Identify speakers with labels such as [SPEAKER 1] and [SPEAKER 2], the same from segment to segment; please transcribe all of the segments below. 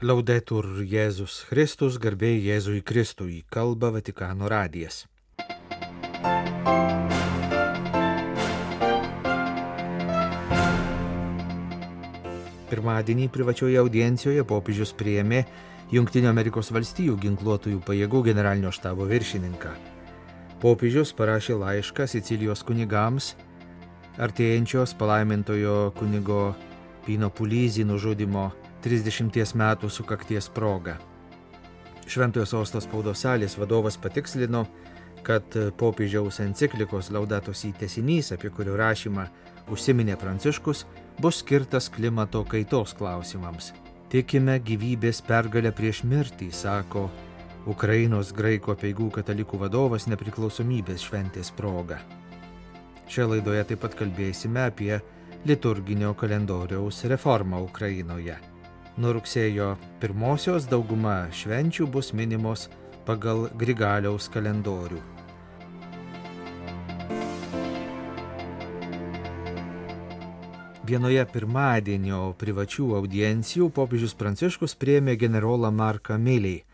[SPEAKER 1] Laudetur Jėzus Kristus, garbė Jėzui Kristui, kalba Vatikano radijas. Pirmadienį privačioje audiencijoje popiežius priėmė Junktinio Amerikos valstijų ginkluotųjų pajėgų generalinio štabo viršininką. Popiežius parašė laišką Sicilijos kunigams artėjančios palaimintojo kunigo Pino Pulyzį nužudimo 30 metų sukakties proga. Šventojo sostos spaudos salės vadovas patikslino, kad popiežiaus enciklikos laudatos įtesinys, apie kurio rašymą užsiminė Pranciškus, bus skirtas klimato kaitos klausimams. Tikime gyvybės pergalę prieš mirtį, sako Ukrainos graiko peigų katalikų vadovas nepriklausomybės šventės proga. Šioje laidoje taip pat kalbėsime apie liturginio kalendoriaus reformą Ukrainoje. Nuo rugsėjo pirmosios dauguma švenčių bus minimos pagal Grigaliaus kalendorių. Vienoje pirmadienio privačių audiencijų popiežius Pranciškus priėmė generolą Marką Miliai,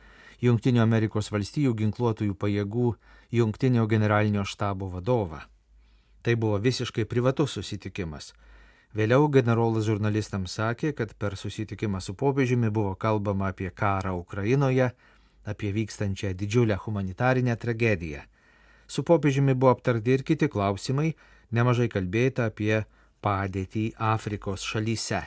[SPEAKER 1] Junktinių Amerikos valstijų ginkluotųjų pajėgų Junktinio generalinio štabo vadovą. Tai buvo visiškai privatus susitikimas. Vėliau generolas žurnalistams sakė, kad per susitikimą su popiežiumi buvo kalbama apie karą Ukrainoje, apie vykstančią didžiulę humanitarinę tragediją. Su popiežiumi buvo aptarti ir kiti klausimai, nemažai kalbėta apie padėtį Afrikos šalyse.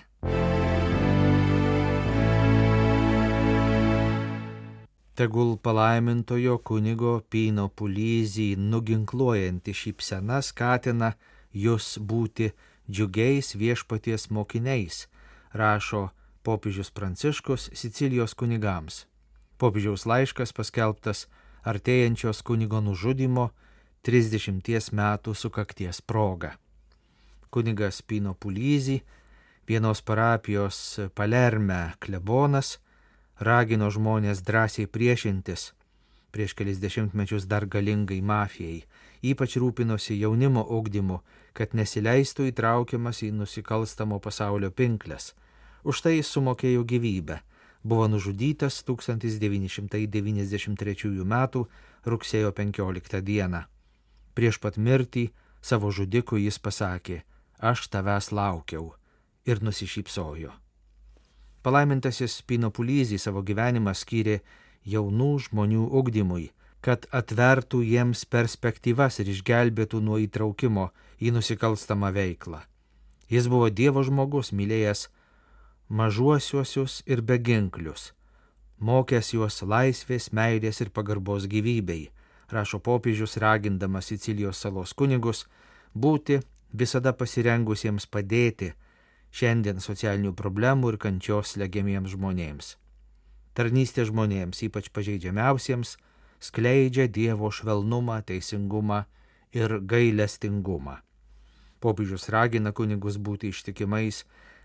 [SPEAKER 1] Tegul palaimintojo kunigo Pino Pulyzį nuginkluojanti šypsena skatina jūs būti džiugiais viešpaties mokiniais, rašo popiežius Pranciškus Sicilijos kunigams. Popiežiaus laiškas paskelbtas artėjančios kunigo nužudimo 30 metų sukakties proga. Kunigas Pino Pulyzį, vienos parapijos Palerme klebonas, ragino žmonės drąsiai priešintis prieš kelis dešimtmečius dar galingai mafijai, ypač rūpinosi jaunimo ugdymu, kad nesileistų įtraukiamas į nusikalstamo pasaulio pinklės. Už tai jis sumokėjo gyvybę. Buvo nužudytas 1993 m. rugsėjo 15 d. Prieš pat mirtį savo žudikui jis pasakė, aš tavęs laukiau ir nusišypsojo. Palaimintasis Pino Pulyzį savo gyvenimą skyrė jaunų žmonių ugdymui, kad atvertų jiems perspektyvas ir išgelbėtų nuo įtraukimo į nusikalstamą veiklą. Jis buvo Dievo žmogus, mylėjęs mažuosiuosius ir beginklius, mokęs juos laisvės, meilės ir pagarbos gyvybei, rašo popiežius ragindamas Sicilijos salos kunigus būti visada pasirengusiems padėti šiandien socialinių problemų ir kančios legiamiems žmonėms. Tarnystė žmonėms, ypač pažeidžiamiausiems, skleidžia Dievo švelnumą, teisingumą ir gailestingumą. Popiežius ragina kunigus būti ištikimais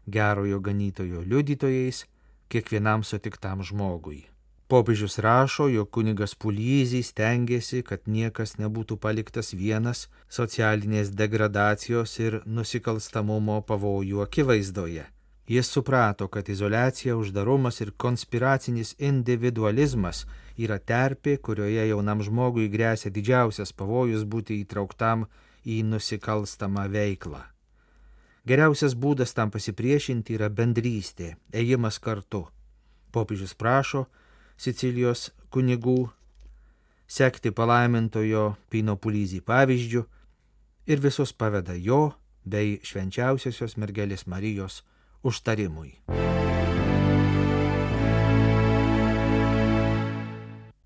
[SPEAKER 1] gerojo ganytojo liudytojais kiekvienam sutiktam žmogui. Popiežius rašo, jog kunigas Pulyzys stengiasi, kad niekas nebūtų paliktas vienas socialinės degradacijos ir nusikalstamumo pavojų akivaizdoje. Jis suprato, kad izolacija, uždarumas ir konspiracinis individualizmas yra terpė, kurioje jaunam žmogui grėsia didžiausias pavojus būti įtrauktam į nusikalstamą veiklą. Geriausias būdas tam pasipriešinti yra bendrystė, ėjimas kartu. Popiežius prašo, Sicilijos kunigų, sekti palaimintojo Pino Pulyzį pavyzdžių ir visus paveda jo bei švenčiausiosios mergelės Marijos užtarimui.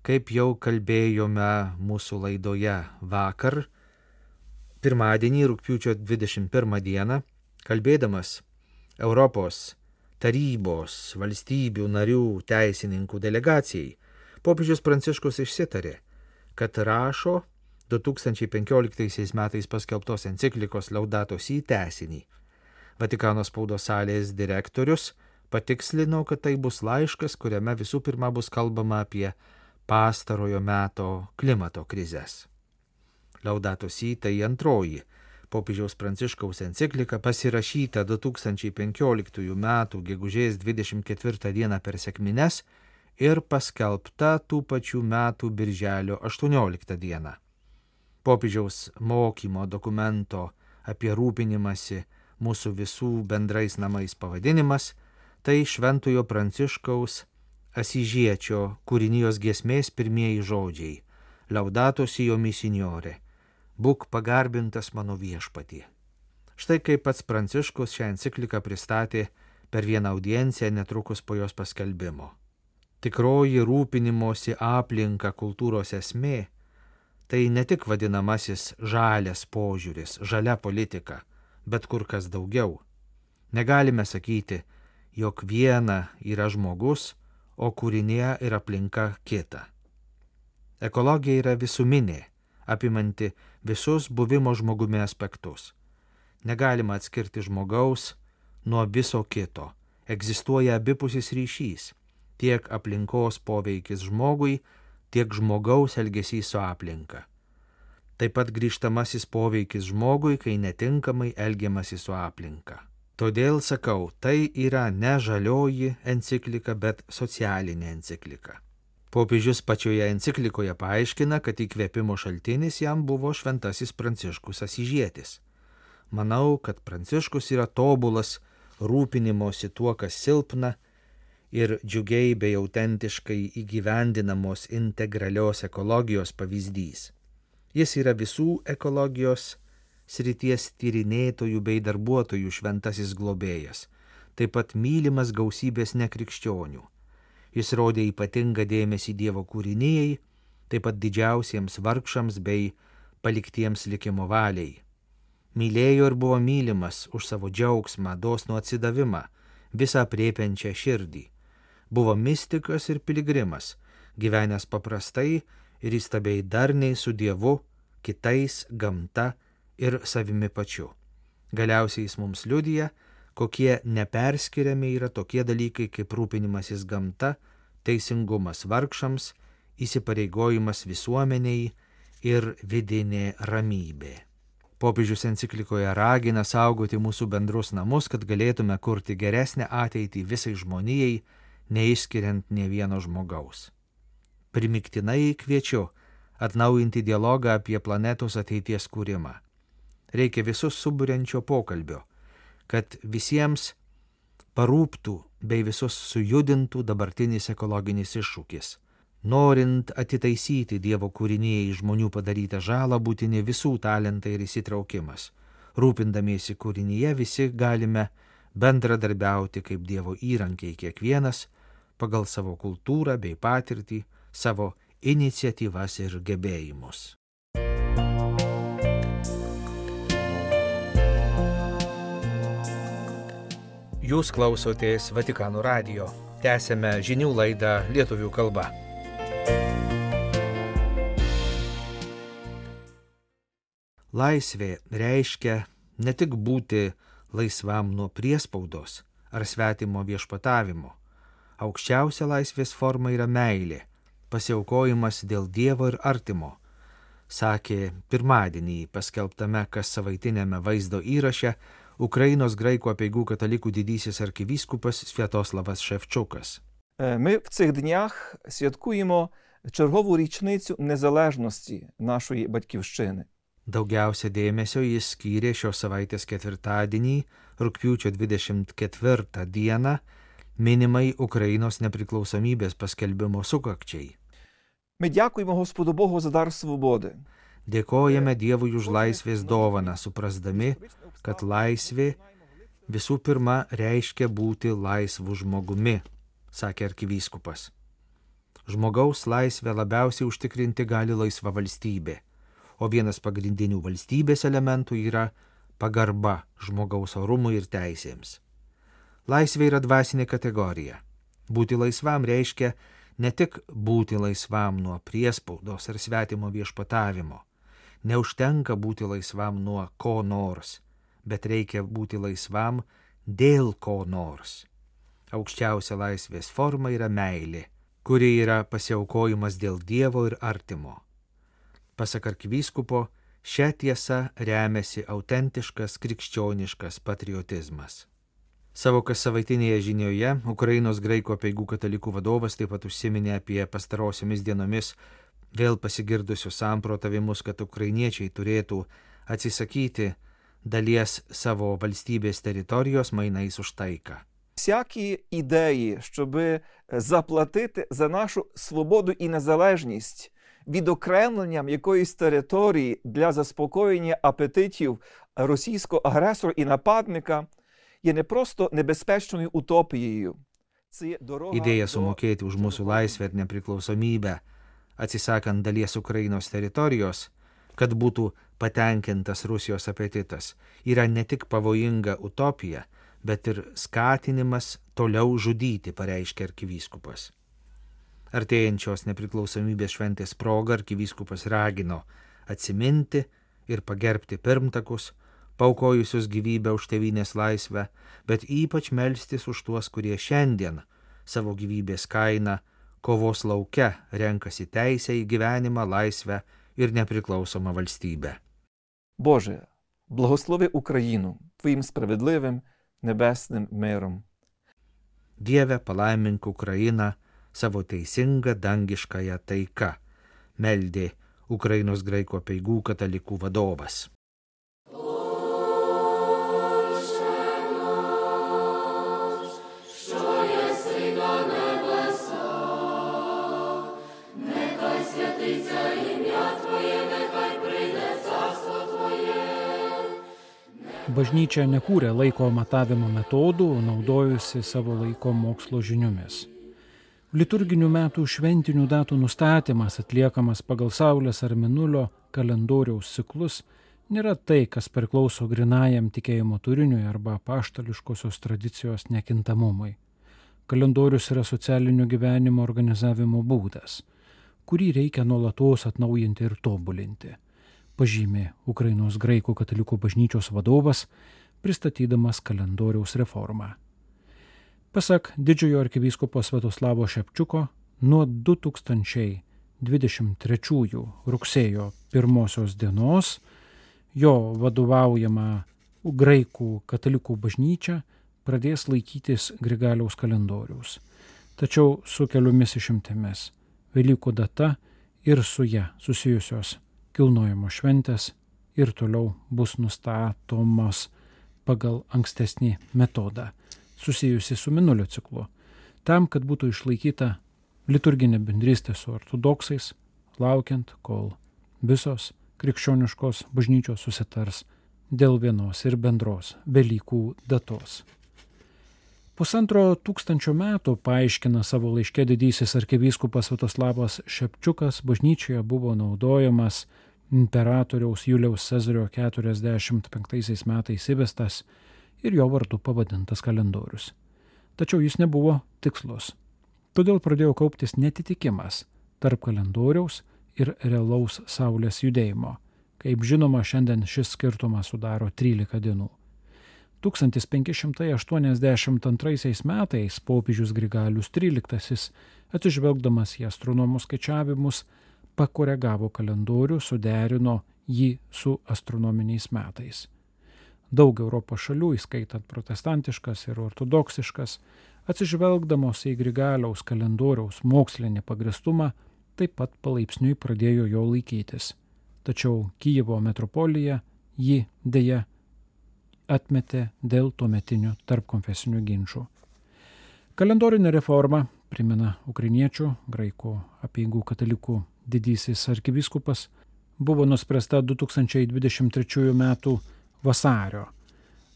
[SPEAKER 1] Kaip jau kalbėjome mūsų laidoje vakar, pirmadienį, rūpiučio 21 dieną, kalbėdamas Europos tarybos valstybių narių teisininkų delegacijai, popiežius Pranciškus išsitarė, kad rašo 2015 metais paskelbtos enciklikos Laudatos į tesinį. Vatikano spaudos salės direktorius patikslino, kad tai bus laiškas, kuriame visų pirma bus kalbama apie pastarojo meto klimato krizės. Laudatos į tai antroji Popiežiaus Pranciškaus enciklika pasirašyta 2015 m. gegužės 24 d. per sėkmines ir paskelbta tų pačių metų birželio 18 d. Popiežiaus mokymo dokumento apie rūpinimąsi mūsų visų bendrais namais pavadinimas - tai Šventojo Pranciškaus Asižiečio kūrinijos giesmės pirmieji žodžiai - Laudatosi jo misinjore - Būk pagarbintas mano viešpatie. Štai kaip pats Pranciškus šią encikliką pristatė per vieną audienciją netrukus po jos paskelbimo. Tikroji rūpinimosi aplinka kultūros esmė - tai ne tik vadinamasis žalias požiūris, žalia politika, bet kur kas daugiau. Negalime sakyti, jog viena yra žmogus, o kūrinėje ir aplinka kita. Ekologija yra visuminė, apimanti visus buvimo žmogumi aspektus. Negalima atskirti žmogaus nuo viso kito. Egzistuoja abipusis ryšys - tiek aplinkos poveikis žmogui, tiek žmogaus elgesys su aplinka. Taip pat grįžtamasis poveikis žmogui, kai netinkamai elgiamasi su aplinka. Todėl sakau, tai yra ne žalioji enciklika, bet socialinė enciklika. Popiežius pačioje enciklikoje paaiškina, kad įkvėpimo šaltinis jam buvo šventasis Pranciškus Asižėtis. Manau, kad Pranciškus yra tobulas rūpinimosi tuo, kas silpna ir džiugiai bei autentiškai įgyvendinamos integralios ekologijos pavyzdys. Jis yra visų ekologijos srities tyrinėtojų bei darbuotojų šventasis globėjas, taip pat mylimas gausybės nekrikščionių. Jis rodė ypatingą dėmesį Dievo kūrinėjai, taip pat didžiausiems vargšams bei paliktiems likimo valiai. Mylėjo ir buvo mylimas už savo džiaugsmą, dosnų atsidavimą, visą priepiančią širdį. Buvo mystikas ir piligrimas, gyvenęs paprastai ir įstabiai darniai su Dievu, kitais, gamta, ir savimi pačiu. Galiausiai jis mums liudija, kokie neperskiriami yra tokie dalykai kaip rūpinimasis gamta, teisingumas vargšams, įsipareigojimas visuomeniai ir vidinė ramybė. Popiežius enciklikoje ragina saugoti mūsų bendrus namus, kad galėtume kurti geresnę ateitį visai žmonijai, neišskiriant ne vieno žmogaus. Primiktinai kviečiu atnaujinti dialogą apie planetos ateities kūrimą reikia visus suburiančio pokalbio, kad visiems parūptų bei visus sujudintų dabartinis ekologinis iššūkis. Norint atitaisyti Dievo kūrinėjai žmonių padarytą žalą, būtini visų talentai ir įsitraukimas. Rūpindamiesi kūrinyje visi galime bendradarbiauti kaip Dievo įrankiai kiekvienas pagal savo kultūrą bei patirtį, savo iniciatyvas ir gebėjimus. Jūs klausotės Vatikano radio. Tęsėme žinių laidą lietuvių kalba. Laisvė reiškia ne tik būti laisvam nuo priespaudos ar svetimo viešpatavimo. Aukščiausia laisvės forma yra meilė, pasiaukojimas dėl Dievo ir artimo, sakė pirmadienį paskelbtame kas savaitinėme vaizdo įraše Ukrainos graikų apieigų katalikų didysis arkivyskupas Святославas Шевчукас.
[SPEAKER 2] Ми в цих днях святкуємо чергову річницю незалежності нашої батьківщини.
[SPEAKER 1] Daugiausia dėmesio jis skyrė šios savaitės ketvirtadienį, rūpiučio 24 dieną, minimai Ukrainos nepriklausomybės paskelbimo sukakčiai.
[SPEAKER 2] Ми дякуємо Господу Богу за дар свободи.
[SPEAKER 1] Dėkojame Dievui už laisvės dovaną, suprasdami, kad laisvė visų pirma reiškia būti laisvu žmogumi, sakė arkivyskupas. Žmogaus laisvę labiausiai užtikrinti gali laisva valstybė, o vienas pagrindinių valstybės elementų yra pagarba žmogaus orumui ir teisėms. Laisvė yra dvasinė kategorija. Būti laisvam reiškia ne tik būti laisvam nuo priespaudos ar svetimo viešpatavimo. Neužtenka būti laisvam nuo ko nors, bet reikia būti laisvam dėl ko nors. Aukščiausia laisvės forma yra meilė, kuri yra pasiaukojimas dėl Dievo ir artimo. Pasak arkivyskupo, Šią tiesą remiasi autentiškas krikščioniškas patriotizmas. Savo kas žinioje Ukrainos graikų apieigų katalikų vadovas taip pat užsiminė apie pastarosiomis dienomis vėl pasigirdusius samprotavimus, kad ukrainiečiai turėtų atsisakyti dalies savo valstybės teritorijos mainais už taiką.
[SPEAKER 2] Всякі ідеї, щоб заплатити за нашу свободу і незалежність відокремленням якоїсь території для заспокоєння апетитів російського агресора і нападника, є не просто небезпечною утопією. Це є дорога
[SPEAKER 1] Idėja
[SPEAKER 2] до
[SPEAKER 1] sumokėti už mūsų laisvę ir nepriklausomybę, atsisakant dalies Ukrainos teritorijos, kad būtų patenkintas Rusijos apetitas, yra ne tik pavojinga utopija, bet ir skatinimas toliau žudyti, pareiškia arkivyskupas. Artėjančios nepriklausomybės šventės proga arkivyskupas ragino atsiminti ir pagerbti pirmtakus, paukojusius gyvybę už tevinės laisvę, bet ypač melstis už tuos, kurie šiandien savo gyvybės kainą kovos lauke renkasi teisę į gyvenimą, laisvę ir nepriklausomą valstybę.
[SPEAKER 2] Боже, благослови Україну Твоїм справедливим небесним миром.
[SPEAKER 1] Dieve palaimink Ukrainą savo teisinga dangiškąją taika, meldė Ukrainos graikų apieigų katalikų vadovas.
[SPEAKER 3] Bažnyčia nekūrė laiko matavimo metodų, naudojusi savo laiko mokslo žiniomis. Liturginių metų šventinių datų nustatymas atliekamas pagal Saulės ar Minulio kalendoriaus ciklus nėra tai, kas priklauso grinajam tikėjimo turiniui arba paštališkosios tradicijos nekintamumui. Kalendorius yra socialinio gyvenimo organizavimo būdas, kurį reikia nuolatos atnaujinti ir tobulinti, pažymė Ukrainos graikų katalikų bažnyčios vadovas, pristatydamas kalendoriaus reformą. Pasak didžiojo arkivyskupo Svetoslavo Šepčiuko, nuo 2023 rugsėjo pirmosios dienos jo vadovaujama graikų katalikų bažnyčia pradės laikytis Grigaliaus kalendoriaus. Tačiau su keliomis išimtimis - Velykų data ir su ją susijusios kilnojimo šventės ir toliau bus nustatomos pagal ankstesnį metodą susijusi su minulio ciklu, tam, kad būtų išlaikyta liturginė bendrystė su ortodoksais, laukiant, kol visos krikščioniškos bažnyčios susitars dėl vienos ir bendros Velykų datos. Pusantro tūkstančio metų, paaiškina savo laiške didysis arkivyskupas Svetoslavas Šepčiukas, bažnyčioje buvo naudojamas imperatoriaus Juliaus Cezario 45 metais įvestas ir jo vardu pavadintas kalendorius. Tačiau jis nebuvo tikslus. Todėl pradėjo kauptis netitikimas tarp kalendoriaus ir realaus Saulės judėjimo. Kaip žinoma, šiandien šis skirtumas sudaro 13 dienų. 1582 metais popiežius Grigalius XIII, atsižvelgdamas į astronomų skaičiavimus, pakoregavo kalendorių, suderino jį su astronominiais metais. Daug Europos šalių, įskaitant protestantiškas ir ortodoksiškas, atsižvelgdamos į Grigaliaus kalendoriaus mokslinį pagristumą, taip pat palaipsniui pradėjo jo laikytis. Tačiau Kyjevo metropolija jį dėja atmetė dėl tuometinių tarpkonfesinių ginčių. Kalendorinė reforma, primena ukrainiečių, graikų apieigų katalikų didysis arkivyskupas, buvo nuspręsta 2023 m. vasario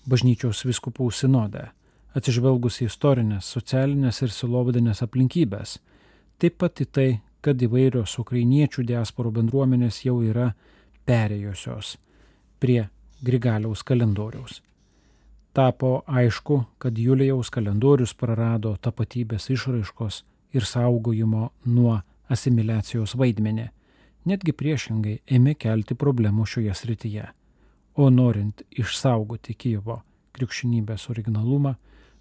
[SPEAKER 3] bažnyčios viskupų sinode, atsižvelgus į istorinės, socialinės ir silovadinės aplinkybės, taip pat į tai, kad įvairios ukrainiečių diasporų bendruomenės jau yra perėjusios prie Grigaliaus kalendoriaus. Tapo aišku, kad Julijaus kalendorius prarado tapatybės išraiškos ir saugojimo nuo asimiliacijos vaidmenį, netgi priešingai ėmė kelti problemų šioje srityje. O norint išsaugoti Kievo krikščionybės originalumą,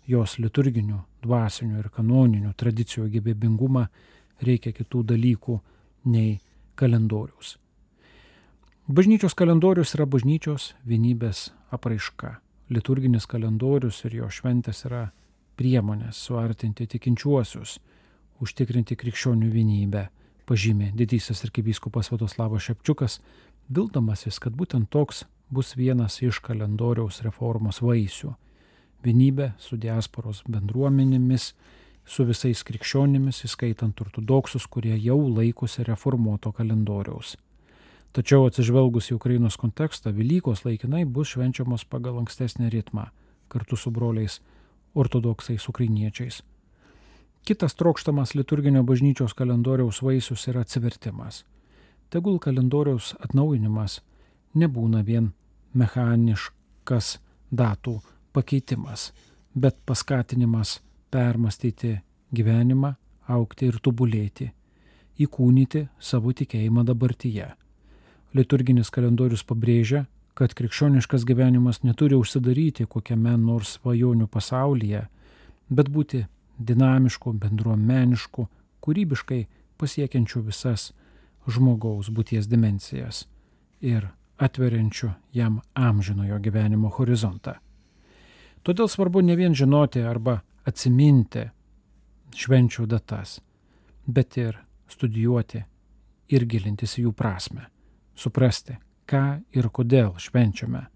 [SPEAKER 3] jos liturginių, dvasinių ir kanoninių tradicijų gyvybingumą, reikia kitų dalykų nei kalendoriaus. Bažnyčios kalendorius yra bažnyčios vienybės apraiška. Liturginis kalendorius ir jo šventės yra priemonės suartinti tikinčiuosius, užtikrinti krikščionių vienybę, pažymė didysis arkivyskupas Vadoslavas Šepčiukas, vildamasis, kad būtent toks bus vienas iš kalendoriaus reformos vaisių - vienybė su diasporos bendruomenėmis, su visais krikščionimis, įskaitant ortodoksus, kurie jau laikosi reformuoto kalendoriaus. Tačiau atsižvelgus į Ukrainos kontekstą, Velykos laikinai bus švenčiamos pagal ankstesnį ritmą, kartu su broliais ortodoksais ukrainiečiais. Kitas trokštamas liturginio bažnyčios kalendoriaus vaisius yra atsivertimas. Tegul kalendoriaus atnaujinimas nebūna vien mechaniškas datų pakeitimas, bet paskatinimas permastyti gyvenimą, aukti ir tobulėti, įkūnyti savo tikėjimą dabartyje. Liturginis kalendorius pabrėžia, kad krikščioniškas gyvenimas neturi užsidaryti kokiame nors svajonių pasaulyje, bet būti dinamišku, bendruomenišku, kūrybiškai pasiekiančiu visas žmogaus būties dimensijas ir atveriančiu jam amžinojo gyvenimo horizontą. Todėl svarbu ne vien žinoti arba atsiminti švenčių datas, bet ir studijuoti ir gilintis į jų prasme, suprasti, ką ir kodėl švenčiame.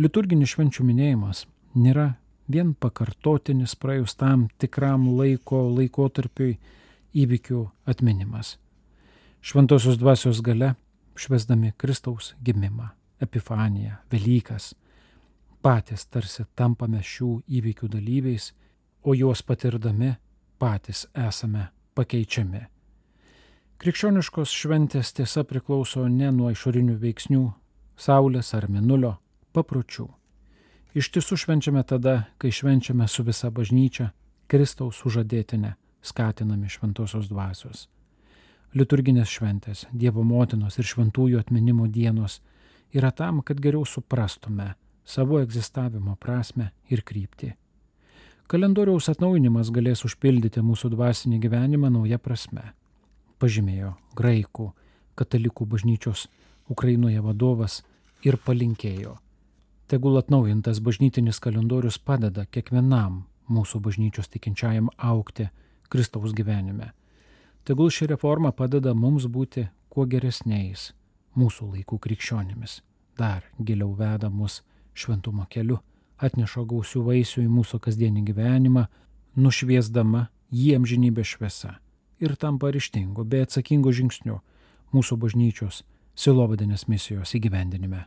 [SPEAKER 3] Liturginis švenčių minėjimas nėra vien pakartotinis praėjus tam tikram laiko laikotarpiui įvykių atminimas. Šventosios dvasios gale, švesdami Kristaus gimimą, Epifaniją, Velykas, patys tarsi tampame šių įvykių dalyviais o juos patirdami patys esame pakeičiami. Krikščioniškos šventės tiesa priklauso ne nuo išorinių veiksnių - saulės ar minulio papročių. Iš tiesų švenčiame tada, kai švenčiame su visa bažnyčia Kristaus sužadėtinę, skatinami šventosios dvasios. Liturginės šventės, Dievo motinos ir šventųjų atminimo dienos yra tam, kad geriau suprastume savo egzistavimo prasme ir kryptį Kalendoriaus atnaujinimas galės užpildyti mūsų dvasinį gyvenimą nauja prasme, pažymėjo graikų katalikų bažnyčios Ukrainoje vadovas ir palinkėjo. Tegul atnaujintas bažnytinis kalendorius padeda kiekvienam mūsų bažnyčios tikinčiajam aukti Kristaus gyvenime. Tegul ši reforma padeda mums būti kuo geresniais mūsų laikų krikščionimis, dar giliau veda mus šventumo keliu atneša gausių vaisių į mūsų kasdienį gyvenimą, nušviesdama jį amžinybės šviesa ir tampa ryštingu bei atsakingu žingsniu mūsų bažnyčios silovadinės misijos įgyvendinime.